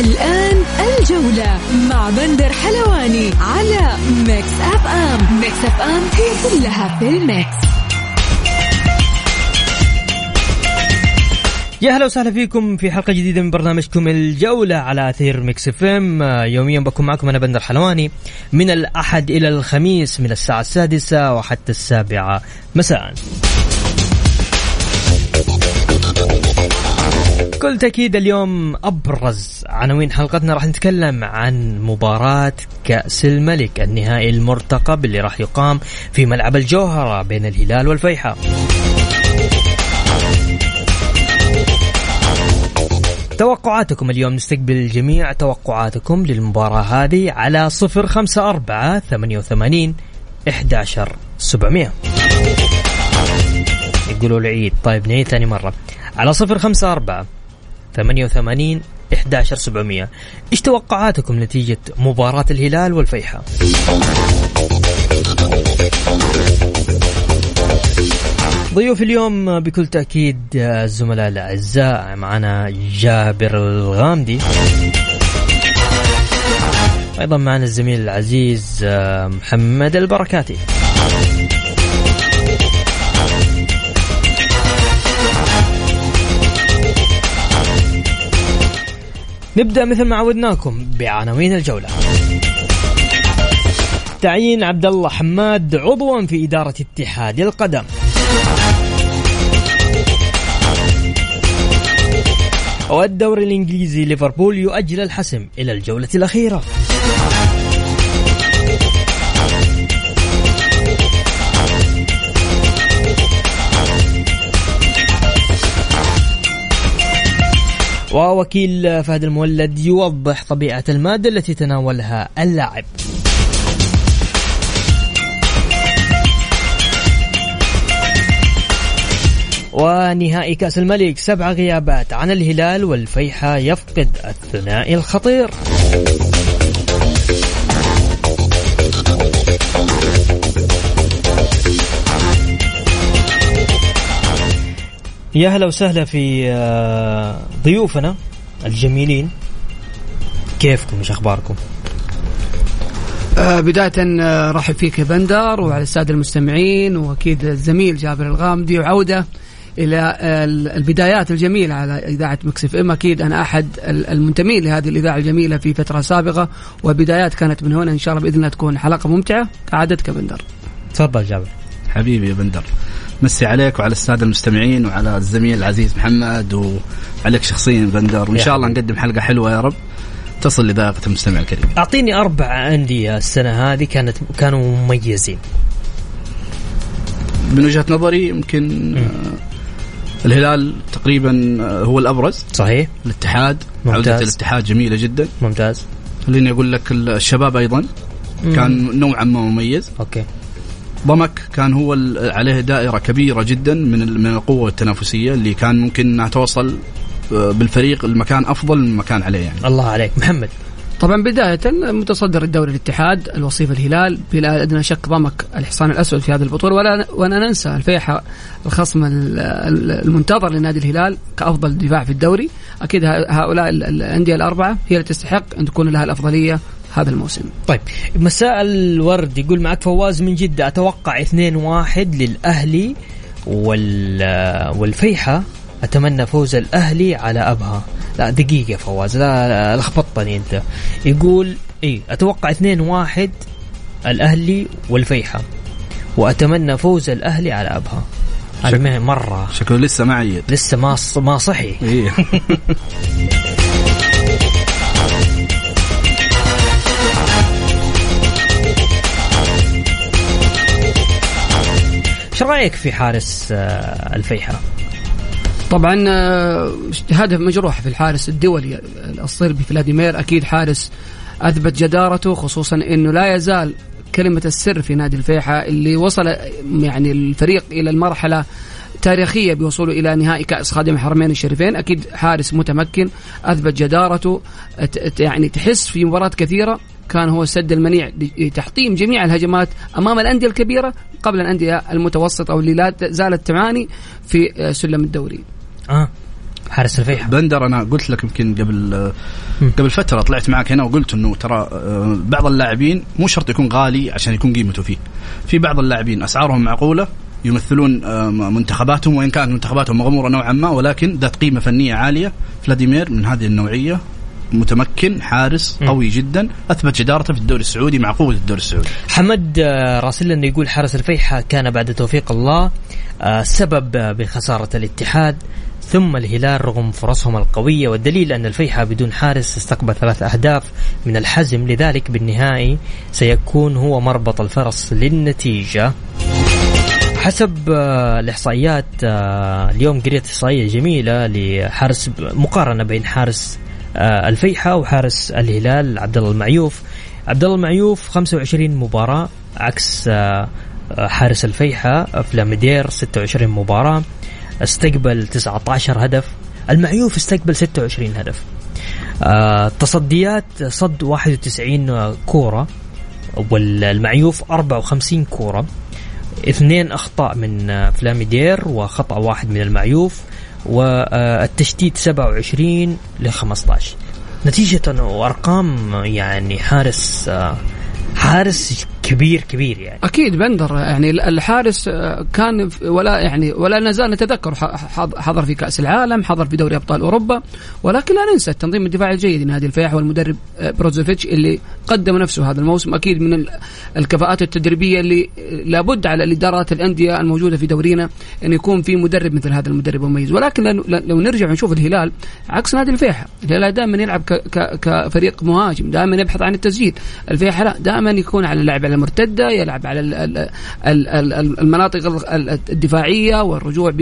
الآن الجولة مع بندر حلواني على Mix FM. Mix FM هي كلها في ال mix. يا هلا وسهلا فيكم في حلقة جديدة من برنامجكم الجولة على أثير Mix FM. يوميا بكون معكم أنا بندر حلواني. من الأحد إلى الخميس من الساعة السادسة وحتى السابعة مساء. بكل تأكيد اليوم أبرز عناوين حلقتنا راح نتكلم عن مباراة كأس الملك النهائي المرتقب اللي راح يقام في ملعب الجوهرة بين الهلال والفيحاء. توقعاتكم اليوم نستقبل جميع توقعاتكم للمباراة هذه على صفر خمسة أربعة ثمانية وثمانين إحداشر سبعمية. يقولوا العيد. طيب نعيد ثاني مرة. على صفر خمسة أربعة ثمانية وثمانين إحداشر سبعمية. إيش توقعاتكم نتيجة مباراة الهلال والفيحاء؟ ضيوف اليوم بكل تأكيد الزملاء الأعزاء معنا جابر الغامدي. أيضا معنا الزميل العزيز محمد البركاتي. نبدأ مثل ما عودناكم بعناوين الجولة. تعيين عبد الله حماد عضوا في إدارة اتحاد القدم. والدوري الإنجليزي ليفربول يؤجل الحسم إلى الجولة الأخيرة. ووكيل فهد المولد يوضح طبيعة المادة التي تناولها اللاعب. ونهائي كأس الملك سبع غيابات عن الهلال والفيحة يفقد الثنائي الخطير. يا هلا وسهلا في ضيوفنا الجميلين. كيفكم إيش أخباركم؟ آه بداية آه رحب فيك يا بندر وعلى السادة المستمعين وأكيد الزميل جابر الغامدي وعودة إلى آه البدايات الجميلة على إذاعة مكسف إم. أكيد أنا أحد المنتمين لهذه الإذاعة الجميلة في فترة سابقة وبدايات كانت من هنا إن شاء الله بإذن الله تكون حلقة ممتعة. كعادتك بندر. تفضل جابر. حبيبي يا بندر. مسي عليك وعلى السادة المستمعين وعلى الزميل العزيز محمد وعليك شخصيا بندر وإن شاء الله نقدم حلقة حلوة يا رب. تصل لذائقة المستمع الكريم. أعطيني أربع أندية السنة هذه كانت كانوا مميزين. من وجهة نظري يمكن آه الهلال تقريبا هو الأبرز. صحيح. الاتحاد ممتاز. عودة الاتحاد جميلة جدا. ممتاز. خليني أقول لك الشباب أيضا. كان نوعا ما مميز. أوكي. ضمك كان هو عليه دائرة كبيرة جدا من من القوة التنافسية اللي كان ممكن انها توصل بالفريق المكان أفضل من المكان عليه يعني. الله عليك. محمد. طبعا بداية متصدر الدوري الاتحاد الوصيف الهلال بلا أدنى شك ضمك الحصان الأسود في هذه البطولة. ولا ولا ننسى الفيحة الخصم المنتظر لنادي الهلال كأفضل دفاع في الدوري. أكيد هؤلاء الأندية الأربعة هي اللي تستحق أن تكون لها الأفضلية هذا الموسم. طيب مساء الورد يقول معك فواز من جدة أتوقع 2-1 للأهلي وال والفيحة. أتمنى فوز الأهلي على أبها. لا دقيقة فواز لا لخبطتني أنت. يقول إيه أتوقع 2-1 الأهلي والفيحة. وأتمنى فوز الأهلي على أبها. هذا مرة. شكله لسه ما عيد. لسه ما ما صحي. إيه. إيش رأيك في حارس الفيحاء؟ طبعا آه، هدف مجروح في الحارس الدولي الصربي فلاديمير أكيد حارس أثبت جدارته خصوصا إنه لا يزال كلمة السر في نادي الفيحة اللي وصل يعني الفريق إلى المرحلة تاريخية بوصوله إلى نهائي كأس خادم الحرمين الشريفين. أكيد حارس متمكن أثبت جدارته يعني تحس في مباريات كثيرة. كان هو السد المنيع لتحطيم جميع الهجمات أمام الأندية الكبيرة قبل الأندية المتوسطة واللي لا زالت تعاني في سلم الدوري. آه. حارس الفيحة بندر أنا قلت لك يمكن قبل قبل فترة طلعت معك هنا وقلت إنه ترى آه، بعض اللاعبين مو شرط يكون غالي عشان يكون قيمته فيه. في بعض اللاعبين أسعارهم معقولة يمثلون آه، منتخباتهم وإن كانت منتخباتهم مغمورة نوعا ما ولكن ذات قيمة فنية عالية. فلاديمير من هذه النوعية متمكن حارس قوي جدا أثبت جدارته في الدوري السعودي مع قوة الدوري السعودي. حمد آه، راسل انه يقول حارس الفيحة كان بعد توفيق الله سبب بخسارة الاتحاد ثم الهلال رغم فرصهم القوية والدليل أن الفيحة بدون حارس استقبل ثلاث أهداف من الحزم لذلك بالنهائي سيكون هو مربط الفرس للنتيجة حسب آه، الإحصائيات آه، اليوم قريت إحصائية جميلة لحارس مقارنة بين حارس آه، الفيحة وحارس الهلال عبد الله المعيوف. عبد الله المعيوف 25 مباراة عكس حارس الفيحة فلاميدير 26 مباراة استقبل 19 هدف. المعيوف استقبل 26 هدف. آه تصديات صد 91 كورة والمعيوف 54 كورة. اثنين أخطاء من فلاميدير وخطأ واحد من المعيوف. والتشتيت 27 ل 15 نتيجة وأرقام يعني حارس آه، حارس كبير كبير يعني. أكيد بندر يعني الحارس آه، كان ولا يعني ولا نزال نتذكر حضر في كأس العالم حضر في دوري أبطال أوروبا ولكن لا ننسى التنظيم الدفاعي الجيد لنادي الفيح والمدرب آه، بروزوفيتش اللي قدم نفسه هذا الموسم. أكيد من الكفاءات التدريبية اللي لابد على الإدارات الأندية الموجودة في دورينا أن يكون في مدرب مثل هذا المدرب المميز ولكن لو نرجع ونشوف الهلال عكس نادي الفيحة الهلال دائما يلعب كفريق مهاجم دائما يبحث عن التسجيل. الفيحة لا دائما يكون على اللعب على المرتدة يلعب على المناطق الدفاعية والرجوع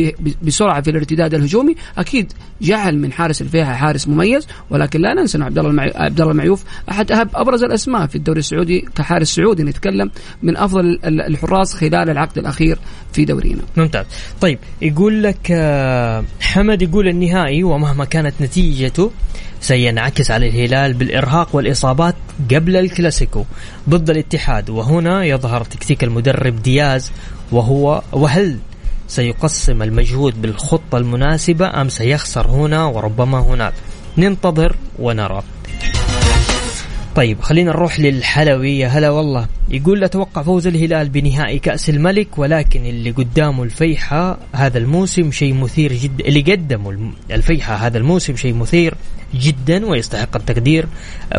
بسرعة في الارتداد الهجومي أكيد جعل من حارس الفيحة حارس مميز ولكن لا ننسى عبد الله عبد الله المعيوف أحد أبرز الأسماء في الدوري السعودي كحارس سعودي نتكلم من أفضل الحراس خلال العقد الأخير في دورينا. ممتاز. طيب يقول لك آه، حمد يقول النهائي ومهما كانت نتيجته سينعكس على الهلال بالإرهاق والإصابات قبل الكلاسيكو ضد الاتحاد وهنا يظهر تكتيك المدرب دياز وهو وهل سيقسم المجهود بالخطة المناسبة أم سيخسر هنا وربما هناك؟ ننتظر ونرى. طيب خلينا نروح للحلوي يا هلا والله. يقول أتوقع فوز الهلال بنهائي كأس الملك ولكن اللي قدامه الفيحة هذا الموسم شيء مثير جدا اللي قدمه الفيحة هذا الموسم شيء مثير جدا ويستحق التقدير.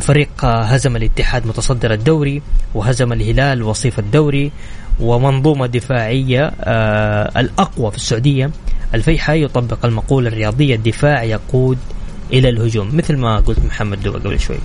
فريق هزم الاتحاد متصدر الدوري وهزم الهلال وصيف الدوري ومنظومة دفاعية آه الأقوى في السعودية. الفيحة يطبق المقولة الرياضية الدفاع يقود إلى الهجوم. مثل ما قلت محمد قبل شوي.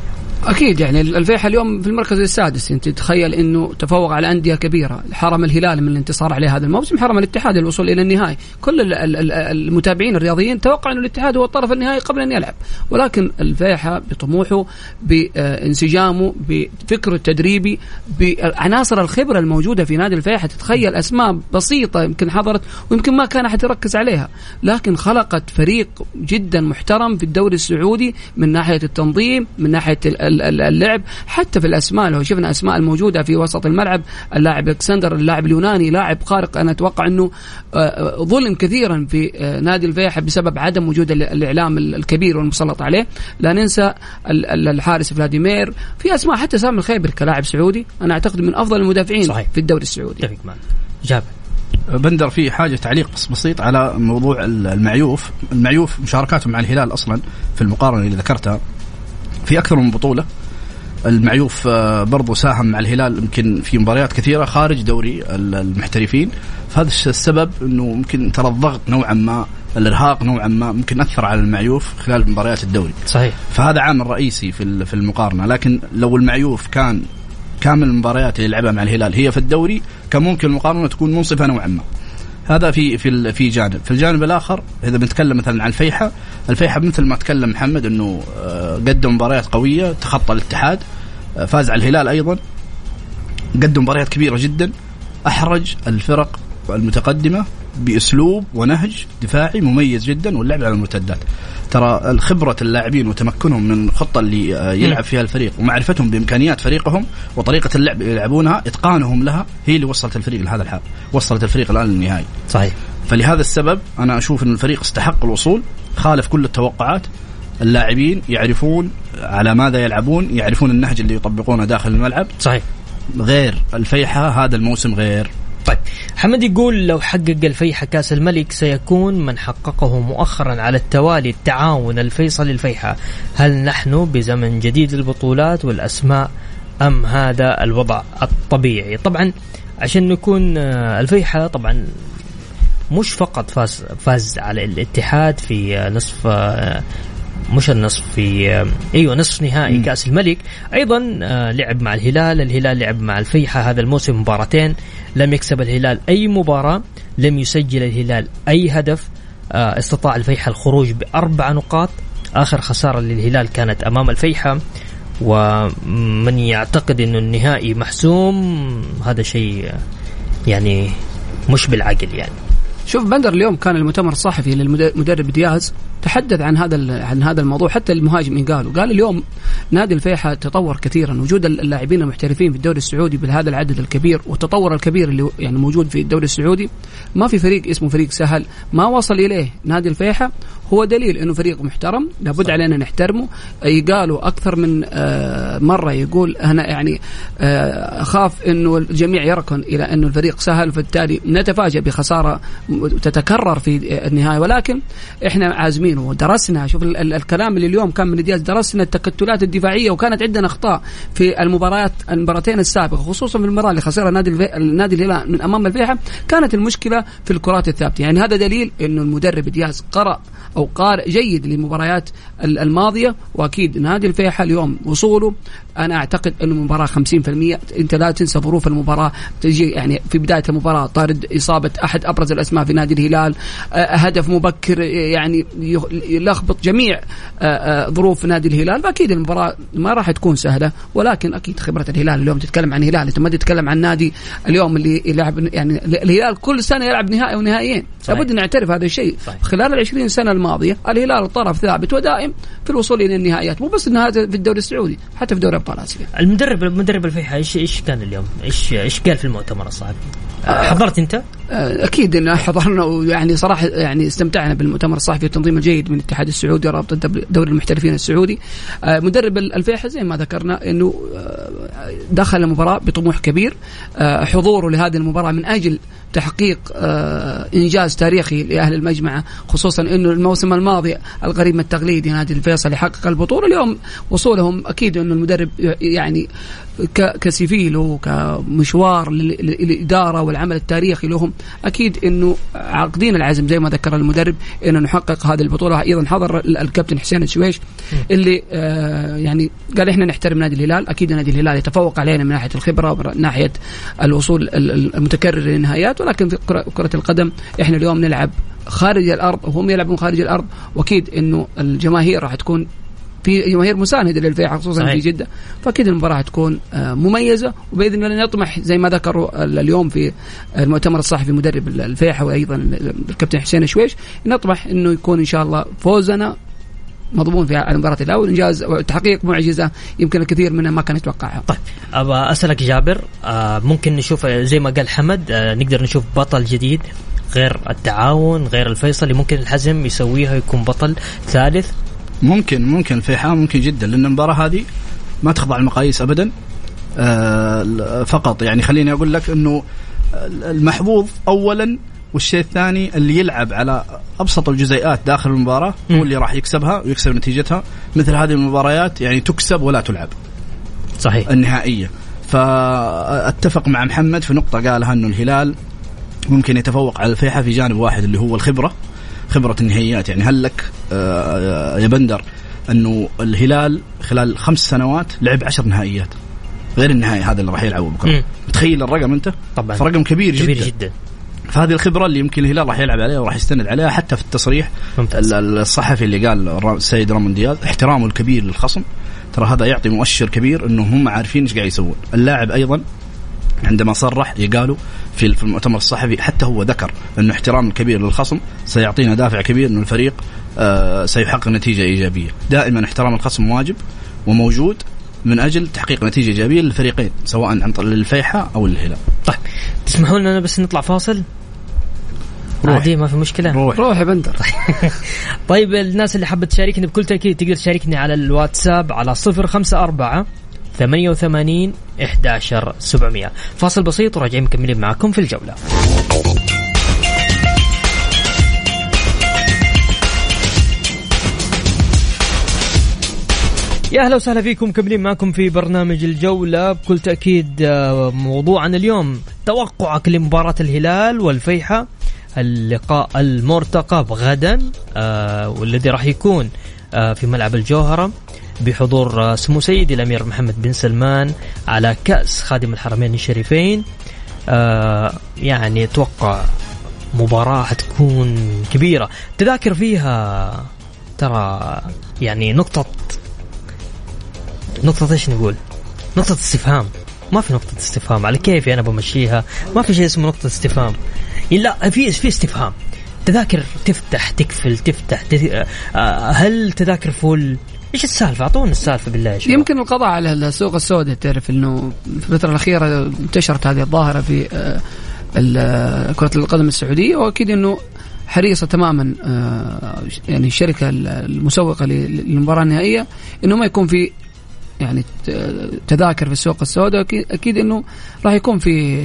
أكيد يعني الفيحة اليوم في المركز السادس أنت تتخيل إنه تفوق على أندية كبيرة. حرم الهلال من الانتصار عليه هذا الموسم حرم الاتحاد الوصول إلى النهائي. كل المتابعين الرياضيين توقعوا إنه الاتحاد هو الطرف النهائي قبل أن يلعب. ولكن الفيحة بطموحه بانسجامه بفكره التدريبي بعناصر الخبرة الموجودة في نادي الفيحة. تتخيل أسماء بسيطة يمكن حضرت ويمكن ما كان أحد يركز عليها. لكن خلقت فريق جدا محترم في الدوري السعودي من ناحية التنظيم من ناحية اللعب حتى في الأسماء لو شفنا أسماء الموجودة في وسط الملعب اللاعب إلكسندر اللاعب اليوناني لاعب خارق أنا أتوقع إنه آه، آه، ظلم كثيرا في آه، نادي الفيحة بسبب عدم وجود الإعلام الكبير والمسلط عليه. لا ننسى الحارس فلاديمير في أسماء حتى سامي الخيبر كلاعب سعودي أنا أعتقد من أفضل المدافعين صحيح. في الدوري السعودي. اتفق معك. جابر. بندر في حاجة تعليق بس بسيط على موضوع المعيوف، المعيوف مشاركاته مع الهلال أصلا في المقارنة اللي ذكرتها. في أكثر من بطولة. المعيوف آه، برضو ساهم مع الهلال يمكن في مباريات كثيرة خارج دوري المحترفين. فهذا السبب إنه ممكن ترى الضغط نوعا ما الإرهاق نوعا ما ممكن أثر على المعيوف خلال مباريات الدوري. صحيح. فهذا عامل رئيسي في في المقارنة. لكن لو المعيوف كان كامل المباريات اللي لعبها مع الهلال هي في الدوري كان ممكن المقارنة تكون منصفة نوعا ما. هذا في في في جانب، في الجانب الآخر إذا بنتكلم مثلا عن الفيحة، الفيحة مثل ما تكلم محمد إنه آه، قدم مباريات قوية تخطى الاتحاد آه، فاز على الهلال أيضا قدم مباريات كبيرة جدا أحرج الفرق المتقدمة بأسلوب ونهج دفاعي مميز جدا واللعب على المرتدات. ترى الخبرة اللاعبين وتمكنهم من الخطه اللي آه، يلعب فيها الفريق ومعرفتهم بإمكانيات فريقهم وطريقة اللعب اللي يلعبونها إتقانهم لها هي اللي وصلت الفريق لهذا الحال. وصلت الفريق الآن للنهائي. صحيح. فلهذا السبب أنا أشوف إن الفريق استحق الوصول خالف كل التوقعات. اللاعبين يعرفون على ماذا يلعبون يعرفون النهج اللي يطبقونه داخل الملعب. صحيح. غير الفيحة هذا الموسم غير. طيب حمد يقول لو حقق الفيحة كأس الملك سيكون من حققه مؤخرا على التوالي التعاون الفيصل الفيحة. هل نحن بزمن جديد للبطولات والأسماء أم هذا الوضع الطبيعي؟ طبعا عشان نكون آه، الفيحة طبعا مش فقط فاز فاز على الاتحاد في آه، نصف آه، مش النصف في أيوه نصف نهائي مم. كأس الملك. أيضا آه، لعب مع الهلال. الهلال لعب مع الفيحة هذا الموسم مباراتين. لم يكسب الهلال أي مباراة. لم يسجل الهلال أي هدف. آه، استطاع الفيحة الخروج بأربع نقاط. آخر خسارة للهلال كانت أمام الفيحة. ومن يعتقد إنه النهائي محسوم هذا شيء آه، يعني مش بالعقل يعني. شوف بندر اليوم كان المؤتمر الصحفي للمدرب دياز تحدث عن هذا عن هذا الموضوع حتى المهاجمين قالوا. قال اليوم نادي الفيحة تطور كثيرا. وجود اللاعبين المحترفين في الدوري السعودي بهذا العدد الكبير والتطور الكبير اللي يعني موجود في الدوري السعودي ما في فريق اسمه فريق سهل ما وصل إليه نادي الفيحة. هو دليل إنه فريق محترم لابد علينا نحترمه. قالوا أكثر من آه، مرة يقول أنا يعني آه، أخاف إنه الجميع يركن إلى إنه الفريق سهل فبالتالي نتفاجأ بخسارة تتكرر في النهاية. ولكن إحنا عازمين ودرسنا شوف ال- ال- الكلام اللي اليوم كان من دياز درسنا التكتلات الدفاعية وكانت عندنا أخطاء في المباريات المباراتين السابقة خصوصا في المباراة اللي خسرها نادي الفي... النادي الهلال من أمام الفيحة كانت المشكلة في الكرات الثابتة. يعني هذا دليل إنه المدرب دياز قرأ أو قارئ جيد للمباريات ال- الماضية وأكيد نادي الفيحة اليوم وصوله. أنا أعتقد إنه المباراه 50% أنت لا تنسى ظروف المباراة. تجي يعني في بداية المباراة طارد إصابة أحد أبرز الأسماء في نادي الهلال. هدف مبكر يعني يلخبط جميع ظروف نادي الهلال. فأكيد المباراة ما راح تكون سهلة ولكن أكيد خبرة الهلال اليوم تتكلم عن الهلال. أنت ما تتكلم عن نادي اليوم اللي يلعب يعني الهلال كل سنة يلعب نهائي ونهائيين. لابد نعترف هذا الشيء. صحيح. خلال ال 20 سنة الماضية الهلال طرف ثابت ودائم في الوصول إلى النهائيات مو بس النهائيات في الدوري السعودي حتى في دوري أبطال آسيا المدرب المدرب الفيحة إيش إيش كان اليوم؟ إيش إيش قال في المؤتمر الصحفي؟ حضرت أنت؟ آه، أكيد إن حضرنا ويعني صراحة يعني استمتعنا بالمؤتمر الصحفي والتنظيم الجيد من الاتحاد السعودي ورابطة دوري المحترفين السعودي. آه، مدرب ال- الفيحة زي ما ذكرنا إنه آه، دخل المباراه بطموح كبير. حضوره لهذه المباراة من أجل تحقيق إنجاز تاريخي لأهل المجمعه خصوصا إنه الموسم الماضي القريب من التقليدي نادي الفيصل يحقق البطولة. اليوم وصولهم أكيد إنه المدرب يعني كسفيل وكمشوار لل- للإدارة والعمل التاريخي لهم أكيد إنه عاقدين العزم زي ما ذكر المدرب إنه نحقق هذه البطولة. أيضا حضر ال- الكابتن حسين الشويش اللي آه يعني قال إحنا نحترم نادي الهلال. أكيد نادي الهلال يتفوق علينا من ناحية الخبرة ومن ناحية الوصول ال- ال- المتكرر للنهايات ولكن في كرة القدم إحنا اليوم نلعب خارج الأرض وهم يلعبون خارج الأرض. وأكيد إنه الجماهير راح تكون في جماهير مساندة للفيحة خصوصا صحيح. في جدة. فأكيد المباراة تكون آه، مميزة وبإذن الله نطمح زي ما ذكروا ال- اليوم في المؤتمر الصحفي مدرب ال- الفيحة وأيضا الكابتن حسين شويش نطمح إنه يكون إن شاء الله فوزنا مضمون في المباراة الاولى وانجاز وتحقيق معجزة يمكن الكثير منها ما كان يتوقعها. طيب ابى أسألك جابر آه ممكن نشوف آه، زي ما قال حمد آه نقدر نشوف بطل جديد غير التعاون غير الفيصلي ممكن الحزم يسويها يكون بطل ثالث؟ ممكن ممكن الفيحاء ممكن جدا لأن المباراة هذه ما تخضع المقاييس ابدا. آه فقط يعني خليني أقول لك إنه المحظوظ اولا والشيء الثاني اللي يلعب على أبسط الجزيئات داخل المباراة. هو اللي راح يكسبها ويكسب نتيجتها. مثل هذه المباريات يعني تكسب ولا تلعب. صحيح. النهائية. فأتفق مع محمد في نقطة قالها إنه الهلال ممكن يتفوق على الفيحة في جانب واحد اللي هو الخبرة. خبرة النهائيات. يعني هل لك آه، يا بندر أنه الهلال خلال خمس سنوات لعب عشر نهائيات؟ غير النهائي هذا اللي راح يلعبه بكرة. تخيل الرقم أنت؟ طبعا. فرقم كبير, كبير جدا, جدا. فهذه الخبرة اللي يمكن الهلال راح يلعب عليها وراح يستند عليها حتى في التصريح ممتاز. ال- الصحفي اللي قال السيد رامون دياز احترامه الكبير للخصم. ترى هذا يعطي مؤشر كبير إنه هم عارفين إيش قاعد يسوون. اللاعب أيضا عندما صرح يقالوا في في المؤتمر الصحفي حتى هو ذكر أنه احترام الكبير للخصم سيعطينا دافع كبير أنه الفريق آه، سيحقق نتيجة إيجابية، دائما احترام الخصم واجب وموجود من أجل تحقيق نتيجة إيجابية للفريقين سواء عن طريق الفيحاء أو الهلال. طيب. تسمحوا لنا بس نطلع فاصل؟ روح. عادي ما في مشكلة. روح. روح يا بندر. طيب الناس اللي حابة تشاركني بكل تأكيد تقدر تشاركني على الواتساب على صفر خمسة أربعة ثمانية وثمانين إحداشر سبعمية. فاصل بسيط وراجعين مكملين معكم في الجولة. يا أهلا وسهلا فيكم مكملين معكم في برنامج الجولة. بكل تأكيد آه، موضوعنا اليوم توقعك لمباراة الهلال والفيحة. اللقاء المرتقب غدا آه، والذي راح يكون آه، في ملعب الجوهرة. بحضور سمو سيدي الأمير محمد بن سلمان على كأس خادم الحرمين الشريفين. آه، يعني أتوقع مباراة حتكون كبيرة. تذاكر فيها ترى يعني نقطة نقطة إيش نقول؟ نقطة استفهام. ما في نقطة استفهام. على كيفي أنا بمشيها؟ ما في شيء اسمه نقطة استفهام. لا في في استفهام. تذاكر تفتح تقفل تفتح تف... آه، هل تذاكر فول؟ إيش السالفة؟ أعطونا السالفة بالله شباب يمكن القضاء على السوق السوداء تعرف إنه في الفترة الأخيرة انتشرت هذه الظاهرة في آه، ال- كرة القدم السعودية وأكيد إنه حريصة تماما آه، يعني الشركة المسوقة للمباراة النهائية إنه ما يكون في يعني تذاكر في السوق السوداء أكيد إنه راح يكون في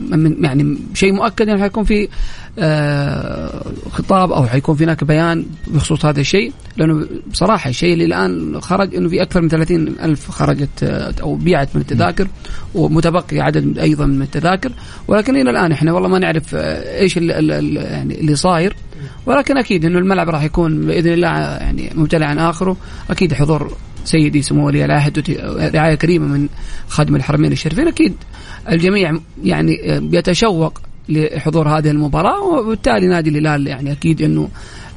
من- يعني شيء مؤكد إنه حيكون في آه، خطاب أو حيكون في هناك بيان بخصوص هذا الشيء لأنه بصراحة الشيء اللي الآن خرج إنه في أكثر من 30 ألف خرجت آه، أو بيعت من التذاكر ومتبقي عدد أيضا من التذاكر ولكن إلى الآن إحنا والله ما نعرف آه، إيش اللي يعني اللي صاير ولكن أكيد إنه الملعب راح يكون بإذن الله يعني ممتلئ عن آخره أكيد حضور سيدي سمو ولي العهد رعايه كريمة من خادم الحرمين الشريفين أكيد الجميع يعني بيتشوق لحضور هذه المباراة وبالتالي نادي الهلال يعني أكيد إنه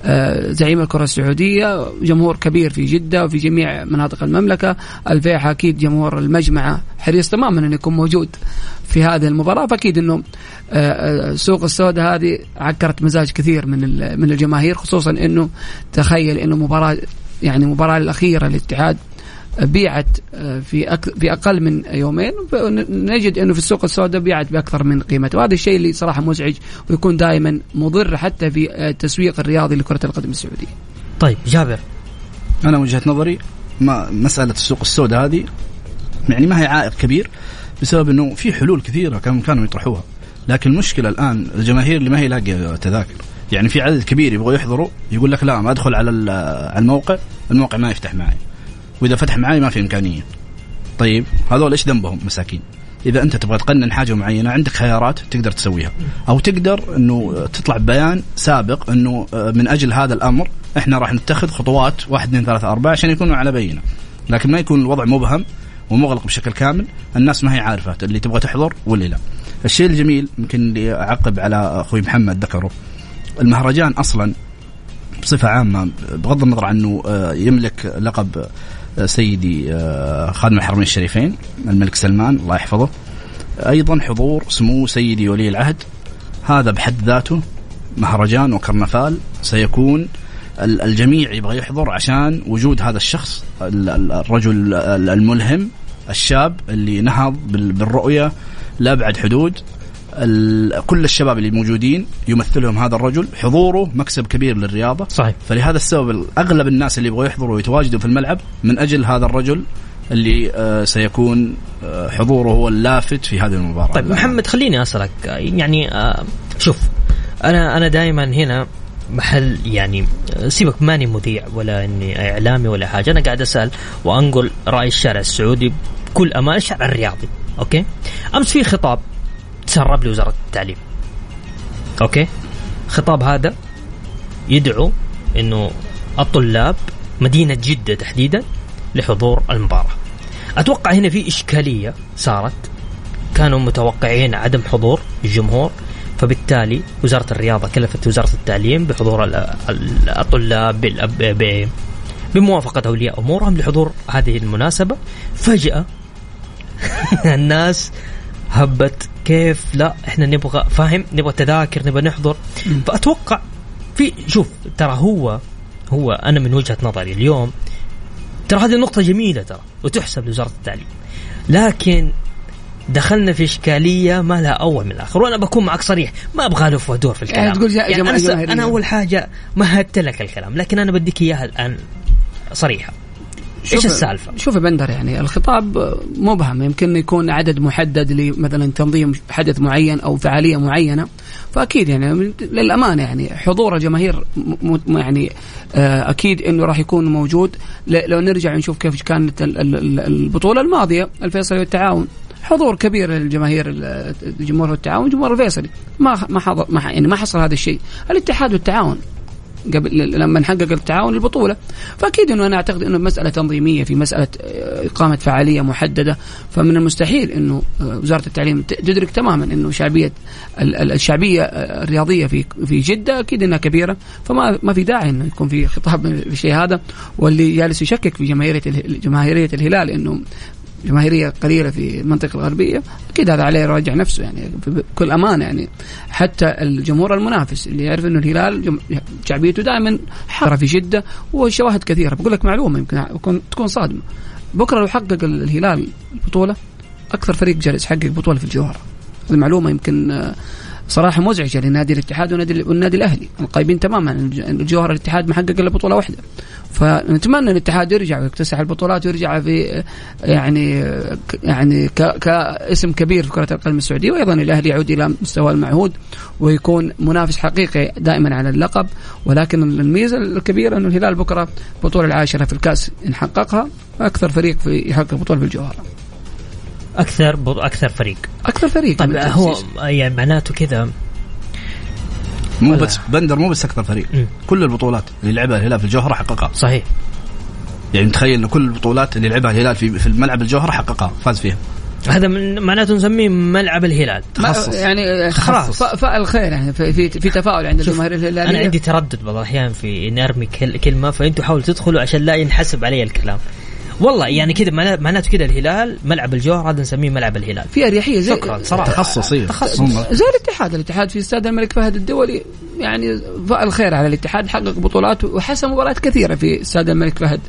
آه، زعيم الكرة السعودية جمهور كبير في جدة وفي جميع مناطق المملكة. الفيحة أكيد جمهور المجمعة حريص تماما أن يكون موجود في هذه المباراة. فأكيد أنه آه، آه، سوق السوداء هذه عكرت مزاج كثير من من الجماهير خصوصا أنه تخيل أنه مباراة يعني المباراة الأخيرة للاتحاد بيعت آه، في أك... في أقل من يومين نجد إنه في السوق السوداء بيعت بأكثر من قيمته. وهذا الشيء اللي صراحة مزعج ويكون دائما مضر حتى في آه، التسويق الرياضي لكرة القدم السعودية. طيب جابر. أنا وجهة نظري ما مسألة السوق السوداء هذه يعني ما هي عائق كبير بسبب إنه في حلول كثيرة كانوا كانوا يطرحوها. لكن المشكلة الآن الجماهير اللي ما هي لاقية تذاكر. يعني في عدد كبير يبغوا يحضروا يقول لك لا ما أدخل على ال- على الموقع الموقع ما يفتح معي. وإذا فتح معي ما في إمكانية. طيب هذول إيش ذنبهم؟ مساكين. إذا أنت تبغى تقنن حاجة معينة عندك خيارات تقدر تسويها. أو تقدر إنه تطلع بيان سابق إنه آه، من أجل هذا الأمر إحنا راح نتخذ خطوات واحد اثنين ثلاثة أربعة عشان يكونوا على بينة. لكن ما يكون الوضع مبهم ومغلق بشكل كامل الناس ما هي عارفة اللي تبغى تحضر واللي لا. الشيء الجميل يمكن اللي أعقب على أخوي محمد ذكره. المهرجان أصلا بصفة عامة بغض النظر عنه آه، يملك لقب آه، سيدي آه، خادم الحرمين الشريفين الملك سلمان الله يحفظه. أيضا حضور سمو سيدي ولي العهد. هذا بحد ذاته مهرجان وكرنفال. سيكون ال- الجميع يبغى يحضر عشان وجود هذا الشخص ال- ال- الرجل ال- الملهم الشاب اللي نهض بال- بالرؤية لأبعد حدود. كل الشباب اللي موجودين يمثلهم هذا الرجل. حضوره مكسب كبير للرياضة. صحيح. فلهذا السبب أغلب الناس اللي يبغوا يحضروا ويتواجدوا في الملعب من أجل هذا الرجل اللي آه، سيكون آه، حضوره هو اللافت في هذه المباراة. طيب محمد خليني أسألك. يعني آه، شوف أنا أنا دائما هنا محل يعني سيبك ماني مذيع ولا إني إعلامي ولا حاجة. أنا قاعد أسأل وأنقل رأي الشارع السعودي بكل أمان الشارع الرياضي okay؟ أمس في خطاب تسرب لوزارة التعليم. okay؟ خطاب هذا يدعو إنه الطلاب مدينة جدة تحديدا لحضور المباراة. أتوقع هنا في إشكالية صارت. كانوا متوقعين عدم حضور الجمهور فبالتالي وزارة الرياضة كلفت وزارة التعليم بحضور ال- ال- الطلاب بالأب- ب- بموافقة أولياء أمورهم لحضور هذه المناسبة. فجأة الناس هبت كيف؟ لا إحنا نبغى فاهم؟ نبغى تذاكر نبغى نحضر. فأتوقع في شوف ترى هو هو أنا من وجهة نظري اليوم ترى هذه النقطة جميلة ترى وتحسب لوزارة التعليم. لكن دخلنا في إشكالية ما لها أول من الآخر وأنا بكون معك صريح ما أبغى ألف وأدور في الكلام. يعني تقول يعني أنا. أنا أول حاجة مهدت لك الكلام لكن أنا بديك إياها الآن صريحة. إيش السالفة؟ شوف بندر يعني الخطاب مبهم. يمكن يكون عدد محدد لمثلا تنظيم حدث معين أو فعالية معينة. فأكيد يعني للأمانة يعني حضور الجماهير يعني آه، أكيد إنه راح يكون موجود. لو نرجع نشوف كيف كانت ال- ال- ال- البطولة الماضية الفيصلي والتعاون. حضور كبير للجماهير ال- الجمهور والتعاون جمهور الفيصلي. ما ما حضر ما يعني ما حصل هذا الشيء. الاتحاد والتعاون. قبل لما نحقق التعاون البطولة. فأكيد إنه أنا أعتقد إنه مسألة تنظيمية في مسألة آه، إقامة فعالية محددة. فمن المستحيل إنه آه، وزارة التعليم تدرك تماما إنه شعبية ال- ال- الشعبية آه، الرياضية في في جدة أكيد إنها كبيرة. فما ما في داعي إنه يكون في خطاب بالشيء هذا. واللي جالس يشكك في جماهيرية جماهيرية الهلال إنه جماهيرية قليلة في المنطقة الغربية أكيد هذا عليه يراجع نفسه يعني بكل امانه يعني. حتى الجمهور المنافس اللي يعرف إنه الهلال شعبيته دائما حاره في جده وشواهد كثيرة. بقول لك معلومة يمكن تكون صادمة. بكرة لو حقق الهلال البطولة أكثر فريق جالس يحقق بطولة في الجوهرة. هذه معلومة يمكن آه، صراحة مزعجة لنادي الاتحاد والنادي والنادي الأهلي. القايبين تماما. الجوهر الاتحاد محقق إلا بطولة واحدة. فنتمنى الاتحاد يرجع ويكتسح البطولات ويرجع في يعني يعني كاسم كبير في كرة القدم السعودية. وأيضا الأهلي يعود إلى مستوى المعهود ويكون منافس حقيقي دائما على اللقب. ولكن الميزة الكبيرة إنه الهلال بكرة البطوله العاشرة في الكأس إن حققها. أكثر فريق في يحقق بطولة في الجوهره أكثر بط- أكثر فريق. أكثر فريق. طيب من هو. يعني معناته كذا. مو ولا- بس بندر مو بس أكثر فريق. مم. كل البطولات اللي لعبها الهلال في الجوهرة حققها. صحيح. يعني متخيل انه كل البطولات اللي لعبها الهلال في في الملعب الجوهرة حققها فاز فيها. هذا من معناته نسميه ملعب الهلال. تخصص. يعني خلاص. ف- فاعل خير يعني في في, في تفاؤل عند الجماهير الهلاليه أنا عندي تردد بعض الأحيان في إني أرمي كل- كلمه فأنتوا حاولوا تدخلوا عشان لا ينحسب علي الكلام. والله يعني كذا معناته كذا الهلال ملعب الجوهر هذا نسميه ملعب الهلال. في أريحية زي شكرا صراحة. تخصص. هم- زي الاتحاد الاتحاد في استاد الملك فهد الدولي يعني فعل خير على الاتحاد حقق بطولات وحسم مباريات كثيرة في استاد الملك فهد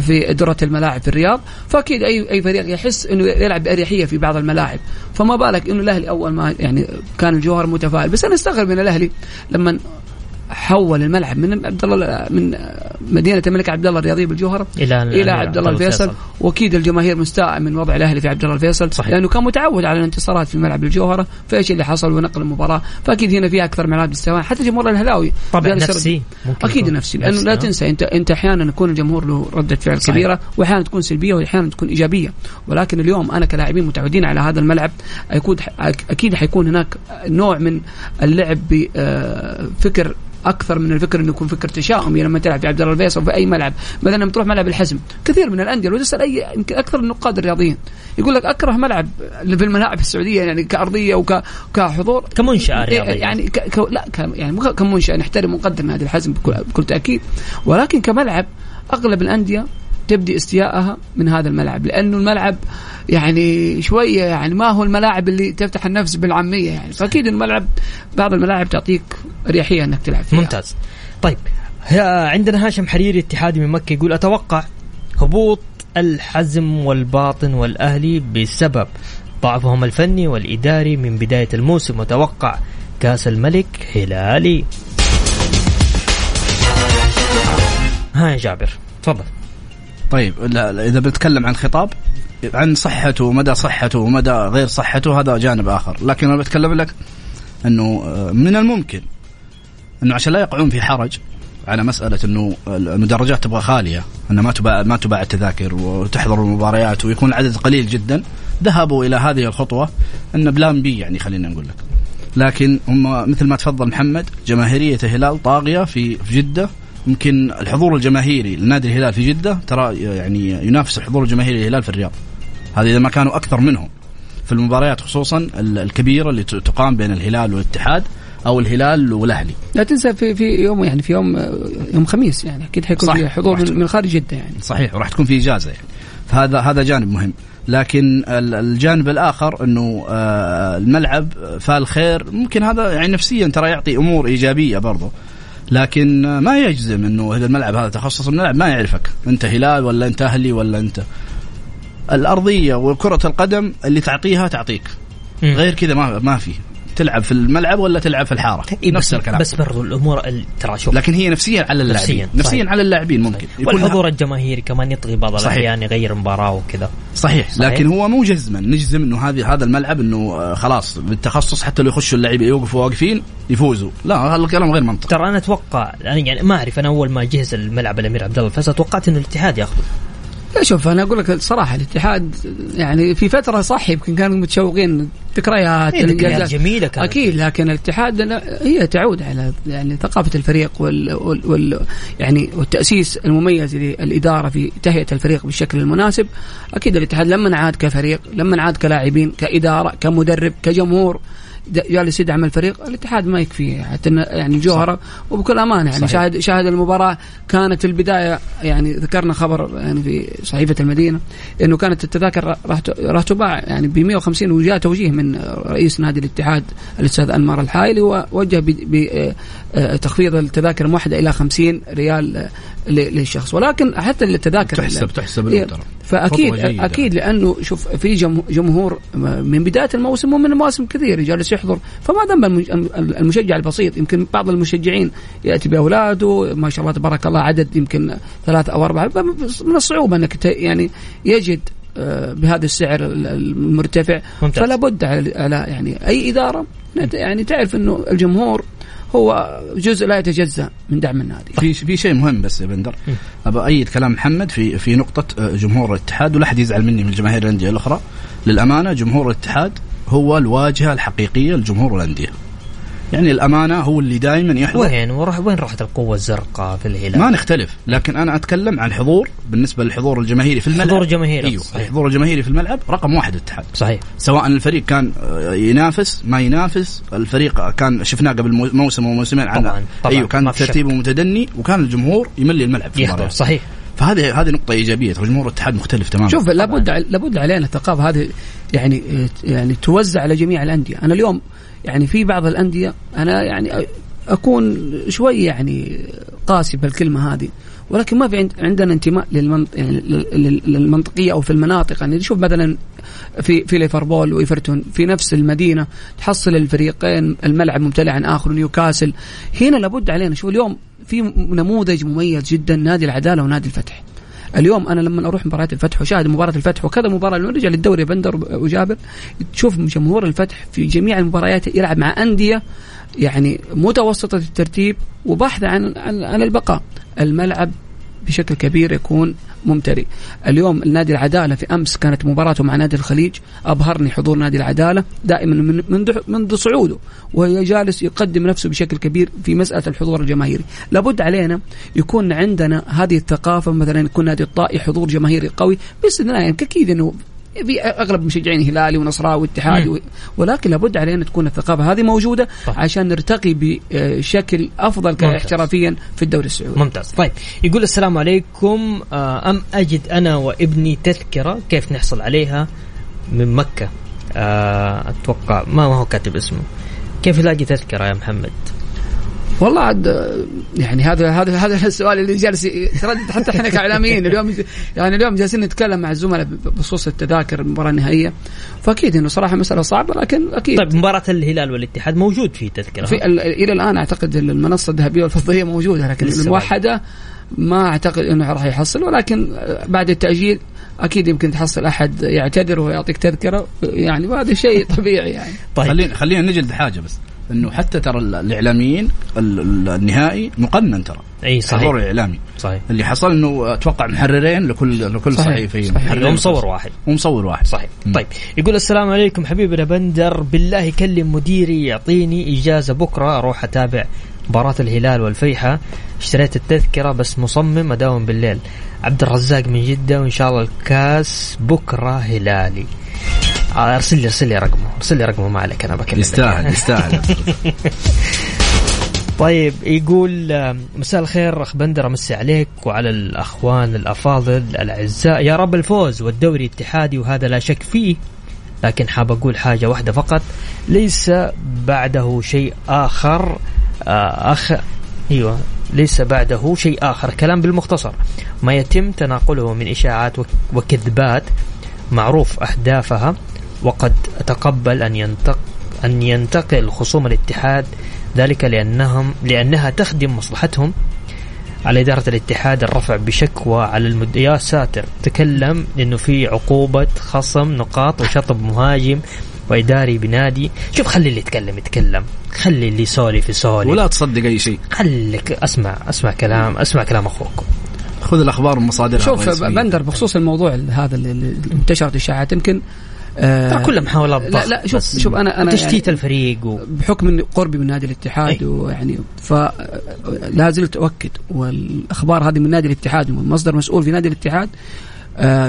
في دره الملاعب في الرياض. فأكيد اي أي فريق يحس إنه يلعب بأريحية في بعض الملاعب. فما بالك إنه الأهلي أول ما يعني كان الجوهر متفائل. بس أنا أستغرب من الأهلي لما حول الملعب من عبد الله من مدينة الملك عبد الله الرياضيه بالجوهرة إلى إلى عبد الله الفيصل واكيد الجماهير مستاء من وضع الأهلي في عبد الله الفيصل صحيح. لأنه كان متعود على الانتصارات في الملعب الجوهره فإيش اللي حصل ونقل المباراة فأكيد هنا في أكثر من لاعب استواء حتى الجمهور الهلاوي طبعا نفسي ممكن أكيد نفسي لأنه لا آه. تنسى انت أنت أحيانا يكون الجمهور له ردة فعل صحيح. كبيرة وأحيانا تكون سلبية وأحيانا تكون إيجابية ولكن اليوم أنا كلاعبين متعودين على هذا الملعب أكيد أكيد حيكون هناك نوع من اللعب بفكر أكثر من الفكر إنه يكون فكر تشاؤمي لما تلعب في عبد الله الفيصل في أي ملعب. مثلا تروح ملعب الحزم كثير من الأندية لو تسأل أي يمكن أكثر النقاد الرياضيين يقول لك أكره ملعب في الملاعب السعودية يعني كأرضية وكحضور كمنشأة رياضية. يعني ك... ك... لا ك... يعني كمنشأ نحترم ونقدر نادي الحزم بكل... بكل تأكيد. ولكن كملعب أغلب الأندية تبدي استيائها من هذا الملعب لأنه الملعب يعني شوية يعني ما هو الملاعب اللي تفتح النفس بالعامية يعني. فأكيد الملعب بعض الملاعب تعطيك أريحية إنك تلعب فيها. ممتاز. طيب عندنا هاشم حريري اتحادي من مكة يقول أتوقع هبوط الحزم والباطن والأهلي بسبب ضعفهم الفني والإداري من بداية الموسم. وتوقع كأس الملك هلالي. ها يا جابر تفضل. طيب لا إذا بنتكلم عن خطاب عن صحته ومدى صحته ومدى غير صحته هذا جانب آخر. لكن أنا بتكلم لك إنه آه، من الممكن إنه عشان لا يقعون في حرج على مسألة إنه المدرجات تبغى خالية إنه ما تباع ما تباع التذاكر وتحضر المباريات ويكون العدد قليل جدا. ذهبوا إلى هذه الخطوة إن بلان بي يعني خلينا نقول لك. لكن هم مثل ما تفضل محمد جماهيرية الهلال طاغية في جدة. يمكن الحضور الجماهيري لنادي الهلال في جدة ترى يعني ينافس الحضور الجماهيري للهلال في الرياض. هذا إذا ما كانوا أكثر منهم في المباريات خصوصا ال- الكبيرة اللي تقام بين الهلال والاتحاد. أو الهلال والأهلي. لا تنسى في في يوم يعني في يوم يوم خميس يعني أكيد حيكون. في حضور من, من خارج جدة يعني. صحيح وراح تكون في إجازة يعني. فهذا هذا جانب مهم. لكن ال- الجانب الآخر إنه آه، الملعب فال خير. ممكن هذا يعني نفسيا ترى يعطي أمور إيجابية برضه لكن آه، ما يجزم إنه إذا الملعب هذا تخصص الملعب ما يعرفك. أنت هلال ولا أنت أهلي ولا أنت. الأرضية وكرة القدم اللي تعطيها تعطيك. غير كذا ما ما في تلعب في الملعب ولا تلعب في الحارة؟ إيه نفس بس الكلام. بس برضو الأمور ال- ترى شوف. لكن هي نفسيا على اللاعبين. نفسياً، نفسيا صحيح. على اللاعبين ممكن. يكون والحضور الجماهيري كمان يطغي بعض. الأحيان يغير مباراه وكذا. صحيح. صحيح. لكن هو مو جزما نجزم إنه هذه هذا الملعب إنه آه، خلاص بالتخصص حتى لو يخشوا اللعيبه يوقفوا واقفين يفوزوا. لا هذا الكلام غير منطقي. ترى أنا أتوقع أنا يعني ما أعرف أنا أول ما جهز الملعب الامير عبد الله الفيصل توقعت إنه الاتحاد ياخذه. لا شوف أنا أقول لك الصراحه الاتحاد يعني في فترة صح يمكن كانوا متشوقين ذكريات إيه، ذكريات. جميلة كانت أكيد لكن الاتحاد لا- هي تعود على يعني ثقافة الفريق وال, وال, وال يعني والتأسيس المميز للإدارة في تهيئة الفريق بالشكل المناسب أكيد الاتحاد لما عاد كفريق لما عاد كلاعبين كإدارة كمدرب كجمهور جالس يدعم الفريق الاتحاد ما يكفي حتى يعني جوهره وبكل أمانة يعني صحيح. شاهد شاهد المباراة كانت في البداية يعني ذكرنا خبر يعني في صحيفة المدينة إنه كانت التذاكر راح راح تباع يعني ب 150 وجاء توجيه من رئيس نادي الاتحاد الأستاذ أنمار الحايلي ووجه بتخفيض التذاكر الموحده إلى 50 ريال آه، للشخص ولكن حتى التذاكر تحسب تحسب إيه، فاكيد. أكيد لأنه شوف في جمه- جمهور من بداية الموسم ومن مواسم كثير جالس يحضر. فما ذنب المشجع البسيط. يمكن بعض المشجعين يأتي بأولاده ما شاء الله تبارك الله عدد يمكن ثلاث أو أربعة. من الصعوبة أنك يعني يجد آه، بهذا السعر ال- المرتفع. ممتاز. فلا بد على على يعني أي إدارة. يعني تعرف إنه الجمهور هو جزء لا يتجزأ من دعم النادي. في في شيء مهم بس يا بندر. ابى ايد كلام محمد في في نقطة آه، جمهور الاتحاد ولا حد يزعل مني من جماهير الأندية الأخرى. للأمانة جمهور الاتحاد هو الواجهة الحقيقية لجمهور الأندية. يعني الأمانة هو اللي دائما يحضر. وين وراح وين راحت القوة الزرقاء في الهلال؟ ما نختلف لكن أنا أتكلم عن الحضور بالنسبة للحضور الجماهيري في الملعب. حضور جماهيري، أيوه صحيح. الحضور الجماهيري في الملعب رقم واحد الاتحاد. صحيح. سواء الفريق كان آه، ينافس ما ينافس الفريق كان شفناه قبل مو- موسم أو موسمين عن طبعاً، طبعاً، أيوه كان. ترتيبه متدني وكان الجمهور يملي الملعب في يحضر صحيح. فهذه هذه نقطة إيجابية. ترى جمهور الاتحاد مختلف تماما. شوف لابد لابد علينا الثقافة هذه يعني يعني توزع على جميع الأندية. أنا اليوم يعني في بعض الأندية أنا يعني أكون شوي يعني قاسي بالكلمة هذه ولكن ما في عند عندنا انتماء للمنط يعني لل- لل- للمنطقية أو في المناطق. يعني شوف مثلا في في ليفربول وإيفرتون في نفس المدينة تحصل الفريقين الملعب ممتلئ عن آخر نيوكاسل. هنا لابد علينا شوف اليوم في نموذج مميز جدا نادي العدالة ونادي الفتح. اليوم أنا لما أروح مباراة الفتح وشاهد مباراة الفتح وكذا مباراة لما رجع للدوري بندر وجابر تشوف جمهور الفتح في جميع المباريات يلعب مع أندية يعني متوسطة الترتيب وبحث عن عن, عن البقاء. الملعب بشكل كبير يكون ممتلئ. اليوم النادي العدالة في أمس كانت مباراته مع نادي الخليج أبهرني حضور نادي العدالة دائما من منذ صعوده وهو جالس يقدم نفسه بشكل كبير في مسألة الحضور الجماهيري. لابد علينا يكون عندنا هذه الثقافة مثلا يكون نادي الطائي حضور جماهيري قوي باستثناء يعني أكيد إنه في أغلب مشجعين هلالي ونصراوي واتحادي ولكن لابد علينا تكون الثقافة هذه موجودة صح. عشان نرتقي بشكل أفضل. احترافيا في الدوري السعودي. ممتاز. طيب يقول السلام عليكم آه، أم أجد أنا وابني تذكرة كيف نحصل عليها من مكة؟ آه، أتوقع ما هو كاتب اسمه. كيف يلاقي تذكرة يا محمد؟ والله عاد يعني هذا هذا هذا السؤال اللي جالس يتردد حتى إحنا كإعلاميين. اليوم يعني اليوم جالسين نتكلم مع الزملاء بخصوص التذاكر المباراة النهائية. فأكيد إنه صراحة مسألة صعبة لكن أكيد. طيب مباراة الهلال والاتحاد موجود في تذكرة. في ال- إلى الآن أعتقد المنصة الذهبية والفضية موجودة لكن الموحده ما أعتقد إنه راح يحصل. ولكن بعد التأجيل أكيد يمكن تحصل أحد يعتذر ويعطيك تذكرة يعني وهذا شيء طبيعي يعني. طيب. خلينا خلينا نجلد حاجة بس. إنه حتى ترى ال- الإعلاميين ال- ال- النهائي مقنن ترى. إي صحيح. الإعلامي. صحيح. اللي حصل إنه أتوقع محررين لكل لكل صحيح. صحيفي صحيح. محررين ومصور واحد. ومصور واحد. صحيح. مم. طيب يقول السلام عليكم حبيبنا بندر بالله كلم مديري يعطيني إجازة بكرة أروح أتابع مباراة الهلال والفيحة. اشتريت التذكرة بس مصمم أداوم بالليل. عبد الرزاق من جدة وإن شاء الله الكاس بكرة هلالي. ارسل لي ارسل لي رقمه. ارسل لي رقمه ما عليك أنا بكلمك. يستاهل يستاهل. طيب يقول آه، مساء الخير أخ بندر أمسي عليك وعلى الأخوان الأفاضل الأعزاء. يا رب الفوز والدوري اتحادي وهذا لا شك فيه لكن حاب أقول حاجة واحدة فقط. ليس بعده شيء آخر آه، أخ أيوه ليس بعده شيء آخر. كلام بالمختصر. ما يتم تناقله من إشاعات وك- وكذبات معروف أهدافها وقد اتقبل أن ينتق أن ينتقل خصوم الاتحاد ذلك لانهم لأنها تخدم مصلحتهم على إدارة الاتحاد الرفع بشكوى على المد... يا ساتر تكلم إنه في عقوبة خصم نقاط وشطب مهاجم وإداري بنادي. شوف خلي اللي يتكلم يتكلم خلي اللي يسولف يسولف. ولا تصدق أي شيء. خليك أسمع أسمع كلام أسمع كلام أخوك. خذ الأخبار من مصادرها شوف. بندر بخصوص الموضوع هذا اللي انتشرت إشاعات. يمكن ترى كلها محاولات لا لا شوف. شوف أنا أنا وتشتيت يعني الفريق و... بحكم إني قربي من نادي الاتحاد أي. ويعني فلا زلت أؤكد والأخبار هذه من نادي الاتحاد ومن مصدر مسؤول في نادي الاتحاد آه،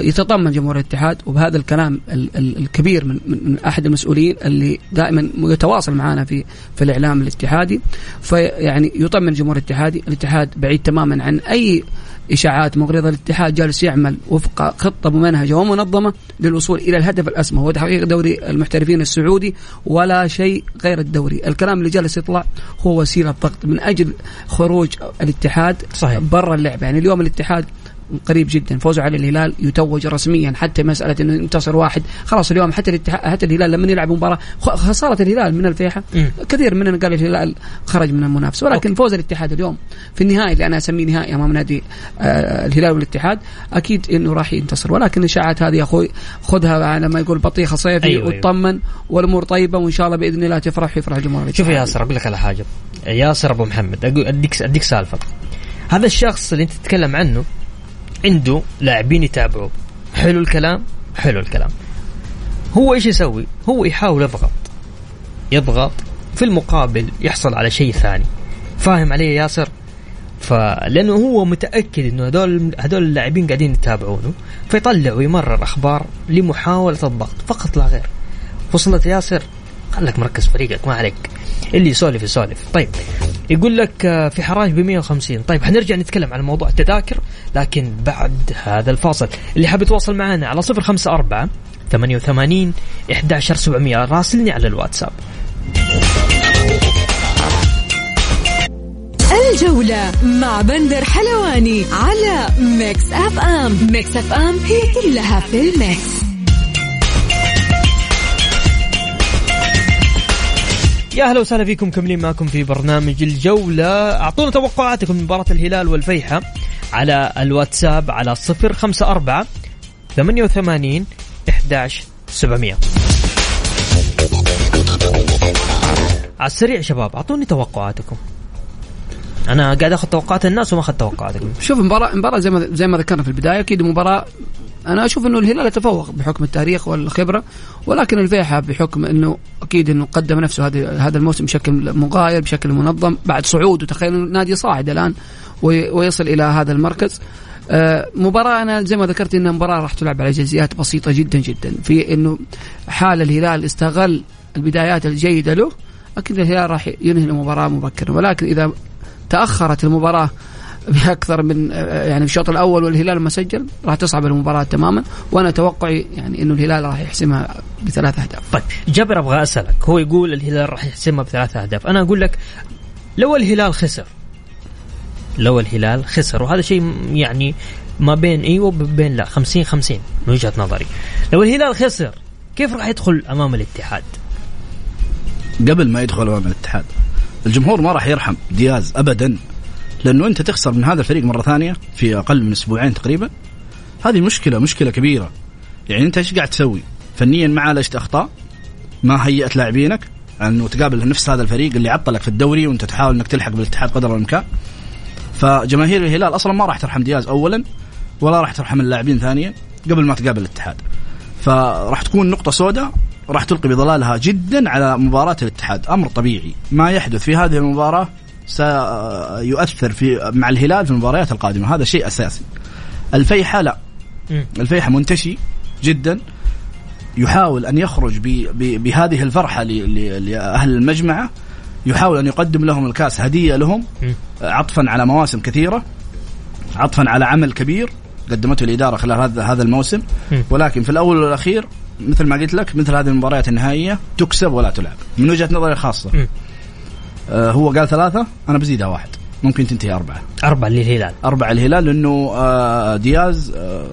يتطمن جمهور الاتحاد وبهذا الكلام ال- ال- الكبير من, من من أحد المسؤولين اللي دائما يتواصل معنا في في الإعلام الاتحادي. فيعني يطمن جمهور الاتحادي الاتحاد بعيد تماما عن أي إشاعات مغرضة. الاتحاد جالس يعمل وفق خطة ممنهجه ومنظمة للوصول إلى الهدف الأسمى وهو تحقيق دوري المحترفين السعودي ولا شيء غير الدوري، الكلام اللي جالس يطلع هو وسيلة ضغط من أجل خروج الاتحاد صحيح. برا اللعبه، يعني اليوم الاتحاد قريب جدا. فوزه على الهلال يتوج رسميا حتى مسألة إنه ينتصر واحد. خلاص اليوم حتى الاتحاد حتى الهلال لما يلعب مباراة خسارة الهلال من الفيحة. كثير مننا قال الهلال خرج من المنافسة. ولكن أوكي. فوز الاتحاد اليوم. في النهائي اللي أنا أسميه نهائي أمام نادي آه الهلال والاتحاد أكيد إنه راح ينتصر. ولكن الاشاعات هذه يا أخوي خذها على ما يقول بطيخه صيفي أيوة، أيوة. وتطمن والأمور طيبة وإن شاء الله بإذن الله تفرح ويفرح جمهور شوف يا. ياسر أقول لك على حاجة. ياسر أبو محمد اديك أديك سالفه هذا الشخص اللي أنت تتكلم عنه عنده لاعبين يتابعوه. حلو الكلام؟ حلو الكلام. هو إيش يسوي؟ هو يحاول يضغط. يضغط. في المقابل يحصل على شيء ثاني. فاهم علي يا ياسر؟ فلانه هو متأكد إنه هذول هذول اللاعبين قاعدين يتابعونه. فيطلع ويمرر أخبار لمحاولة الضغط. فقط لا غير. وصلت ياسر؟ خلك مركز فريقك ما عليك. اللي يسولف يسولف. طيب يقول لك آه، في حراج ب 150 طيب حنرجع نتكلم عن موضوع التذاكر لكن بعد هذا الفاصل. اللي حاب يتواصل معنا على 054 88 11700 راسلني على الواتساب. الجولة مع بندر حلواني على Mix FM. Mix FM هي كلها في ال mix. يا أهلا وسهلا فيكم كملين معكم في برنامج الجولة. أعطونا توقعاتكم من مباراة الهلال والفيحة على الواتساب على 054 88 11 700 على السريع شباب أعطوني توقعاتكم. أنا قاعد أخذ توقعات الناس وما اخذ توقعاتكم. شوف مباراة مباراة زي ما زي ما ذكرنا في البداية أكيد مباراة أنا أشوف إنه الهلال يتفوق بحكم التاريخ والخبرة ولكن الفيحة بحكم إنه أكيد إنه قدم نفسه هذا هذا الموسم بشكل مغاير بشكل منظم بعد صعود. وتخيل إنه نادي صاعد الآن وي- ويصل إلى هذا المركز. آه، مباراة أنا زي ما ذكرت إنها مباراة راح تلعب على جزئيات بسيطة جدا جدا في إنه حال الهلال استغل البدايات الجيدة له أكيد الهلال راح ينهي المباراة مبكرا. ولكن إذا تأخرت المباراة بأكثر من يعني في الشوط الأول والهلال ما سجل راح تصعب المباراة تماما وأنا توقعي يعني إنه الهلال راح يحسمها بثلاث أهداف. طيب جابر أبغى أسألك هو يقول الهلال راح يحسمها بثلاث أهداف. أنا أقول لك لو الهلال خسر لو الهلال خسر وهذا شيء يعني ما بين إيوه وبين لا 50 50 من وجهة نظري. لو الهلال خسر كيف راح يدخل أمام الاتحاد؟ قبل ما يدخل أمام الاتحاد الجمهور ما راح يرحم دياز ابدا. لأنه أنت تخسر من هذا الفريق مرة ثانية في أقل من أسبوعين تقريبا. هذه مشكلة مشكلة كبيرة. يعني أنت إيش قاعد تسوي؟ فنيا ما عالجت أخطاء ما هيأت لاعبينك انه تقابل نفس هذا الفريق اللي عطلك في الدوري وأنت تحاول إنك تلحق بالاتحاد قدر الإمكان. فجماهير الهلال أصلا ما راح ترحم دياز اولا ولا راح ترحم اللاعبين ثانيا قبل ما تقابل الاتحاد. فراح تكون نقطة سوداء راح تلقي بظلالها جدا على مباراة الاتحاد. أمر طبيعي. ما يحدث في هذه المباراة سيؤثر في مع الهلال في المباريات القادمة. هذا شيء أساسي. الفيحة لا. الفيحة منتشي جدا. يحاول أن يخرج بهذه الفرحة لأهل المجمعه يحاول أن يقدم لهم الكاس هدية لهم. عطفا على مواسم كثيرة. عطفا على عمل كبير قدمته الإدارة خلال هذا هذا الموسم. ولكن في الأول والأخير مثل ما قلت لك مثل هذه المباريات النهائية تكسب ولا تلعب. من وجهة نظري الخاصه هو قال ثلاثة أنا بزيدها واحد. ممكن تنتهي أربعة. أربعة للهلال. أربعة الهلال لأنه آه، دياز آه،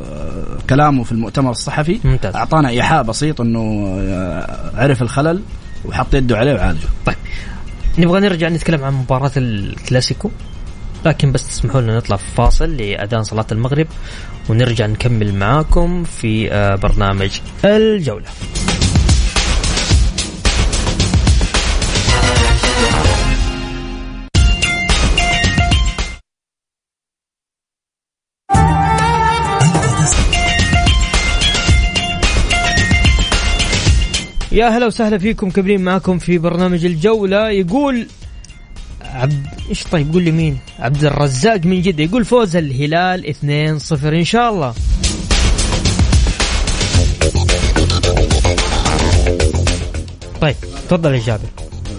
كلامه في المؤتمر الصحفي ممتاز. أعطانا إيحاء بسيط أنه آه، عرف الخلل وحط يده عليه وعالجه. طيب. نبغى نرجع نتكلم عن مباراة الكلاسيكو. لكن بس تسمحوا لنا نطلع في فاصل لأذان صلاة المغرب ونرجع نكمل معاكم في آه، برنامج الجولة. يا هلا وسهلا فيكم كبرين معكم في برنامج الجولة. يقول عبد إيش طيب؟ قول لي مين؟ عبد الرزاق من جدة. يقول فوز الهلال 2-0 إن شاء الله. طيب تفضل يا جابر.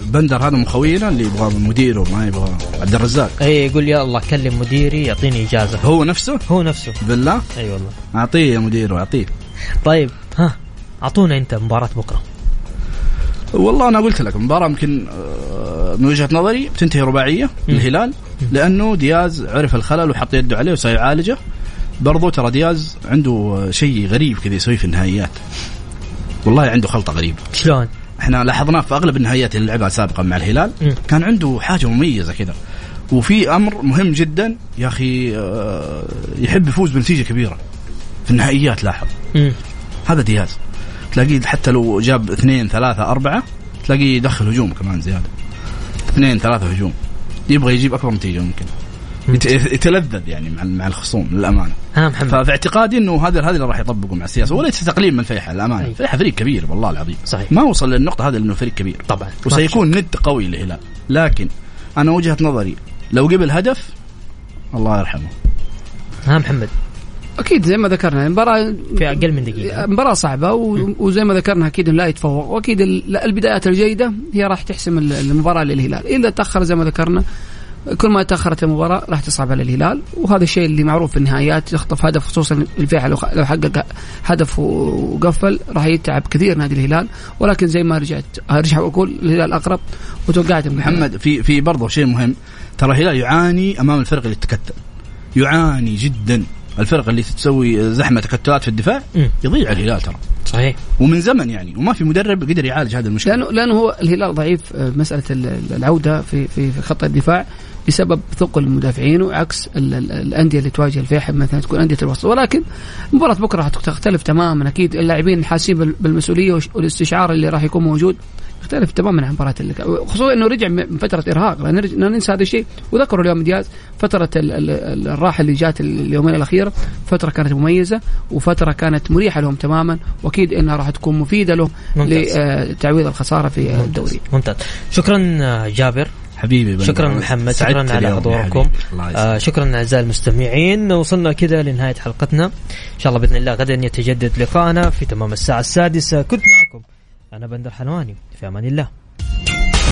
بندر هذا مخوينا اللي يبغى مديره ما يبغى. عبد الرزاق. اي يقول يا الله كلم مديري يعطيني إجازة. هو نفسه؟ هو نفسه. بالله؟ أي والله. أعطيه يا مديره أعطيه. طيب ها أعطونا أنت مباراة بكرة. والله أنا قلت لك المباراة يمكن آه، من وجهة نظري بتنتهي رباعية للهلال لأنه دياز عرف الخلل وحط يده عليه وسيعالجه برضو ترى دياز عنده شيء غريب كذا يسويه في النهائيات. والله عنده خلطة غريبة. شلون؟ إحنا لاحظناه في أغلب النهائيات اللي لعبها سابقا مع الهلال. كان عنده حاجة مميزة كذا. وفي أمر مهم جدا يا أخي آه، يحب يفوز بنتيجة كبيرة. في النهائيات لاحظ. هذا دياز. تلاقيه حتى لو جاب اثنين ثلاثة أربعة تلاقيه يدخل هجوم كمان زيادة. اثنين ثلاثة هجوم. يبغى يجيب أكبر نتيجة ممكن. يت- يتلذذ يعني مع مع الخصوم للأمانة. ها محمد. ففي اعتقادي إنه هذا هذا اللي راح يطبقه مع السياسة. وليس تقليل من فيحة للأمانة. أي. فيحة فريق كبير والله العظيم. صحيح. ما وصل للنقطة هذه لأنه فريق كبير. طبعا. وسيكون ند قوي للهلال. لكن أنا وجهة نظري لو قبل هدف الله يرحمه. ها محمد. أكيد زي ما ذكرنا المباراه في أقل من دقيقة. مباراة صعبة و- وزي ما ذكرنا أكيد لا يتفوق وأكيد ال- البدايات الجيدة هي راح تحسم ال- المباراة للهلال، إذا تأخر زي ما ذكرنا كل ما تأخرت المباراة راح تصعب على الهلال وهذا الشيء اللي معروف في النهايات يخطف هدف خصوصا الفيحة لو خ- لو حقق هدف وقفل راح يتعب كثير نادي الهلال. ولكن زي ما رجعت أرجع وأقول الهلال أقرب وتوقعت محمد. في في برضه شيء مهم. ترى الهلال يعاني أمام الفرق اللي تتكتل يعاني جدا. الفرق اللي تسوي زحمة تكتلات في الدفاع مم. يضيع الهلال ترى. صحيح. ومن زمن يعني وما في مدرب قدر يعالج هذه المشكلة. لأنه لأنه هو الهلال ضعيف آه، مسألة ال- العودة في في في خط الدفاع بسبب ثقل المدافعين وعكس ال- ال- الأندية اللي تواجه الفيحاء مثلا تكون أندية الوسط. ولكن مباراة بكرة حتختلف تماما. أكيد اللاعبين حاسين بال- بالمسؤولية والاستشعار اللي راح يكون موجود. يختلف تماما عن مباراة اللي كان- خصوصا إنه رجع من فترة إرهاق. لا ننسى هذا الشيء. وذكروا اليوم دياز فترة ال- ال- ال- الراحه اللي جات اليومين الاخيره فترة كانت مميزة وفترة كانت مريحة لهم تماما. وأكيد إنها راح تكون مفيدة له ممتاز. لتعويض الخسارة في الدوري. ممتاز. شكرا آه، جابر. حبيبي شكرا. محمد. شكرا على حضوركم. آه شكرا أعزائي المستمعين. وصلنا كذا لنهاية حلقتنا. إن شاء الله بإذن الله غدا يتجدد لقاءنا في تمام الساعة السادسة. كنت معكم أنا بندر حلواني في أمان الله.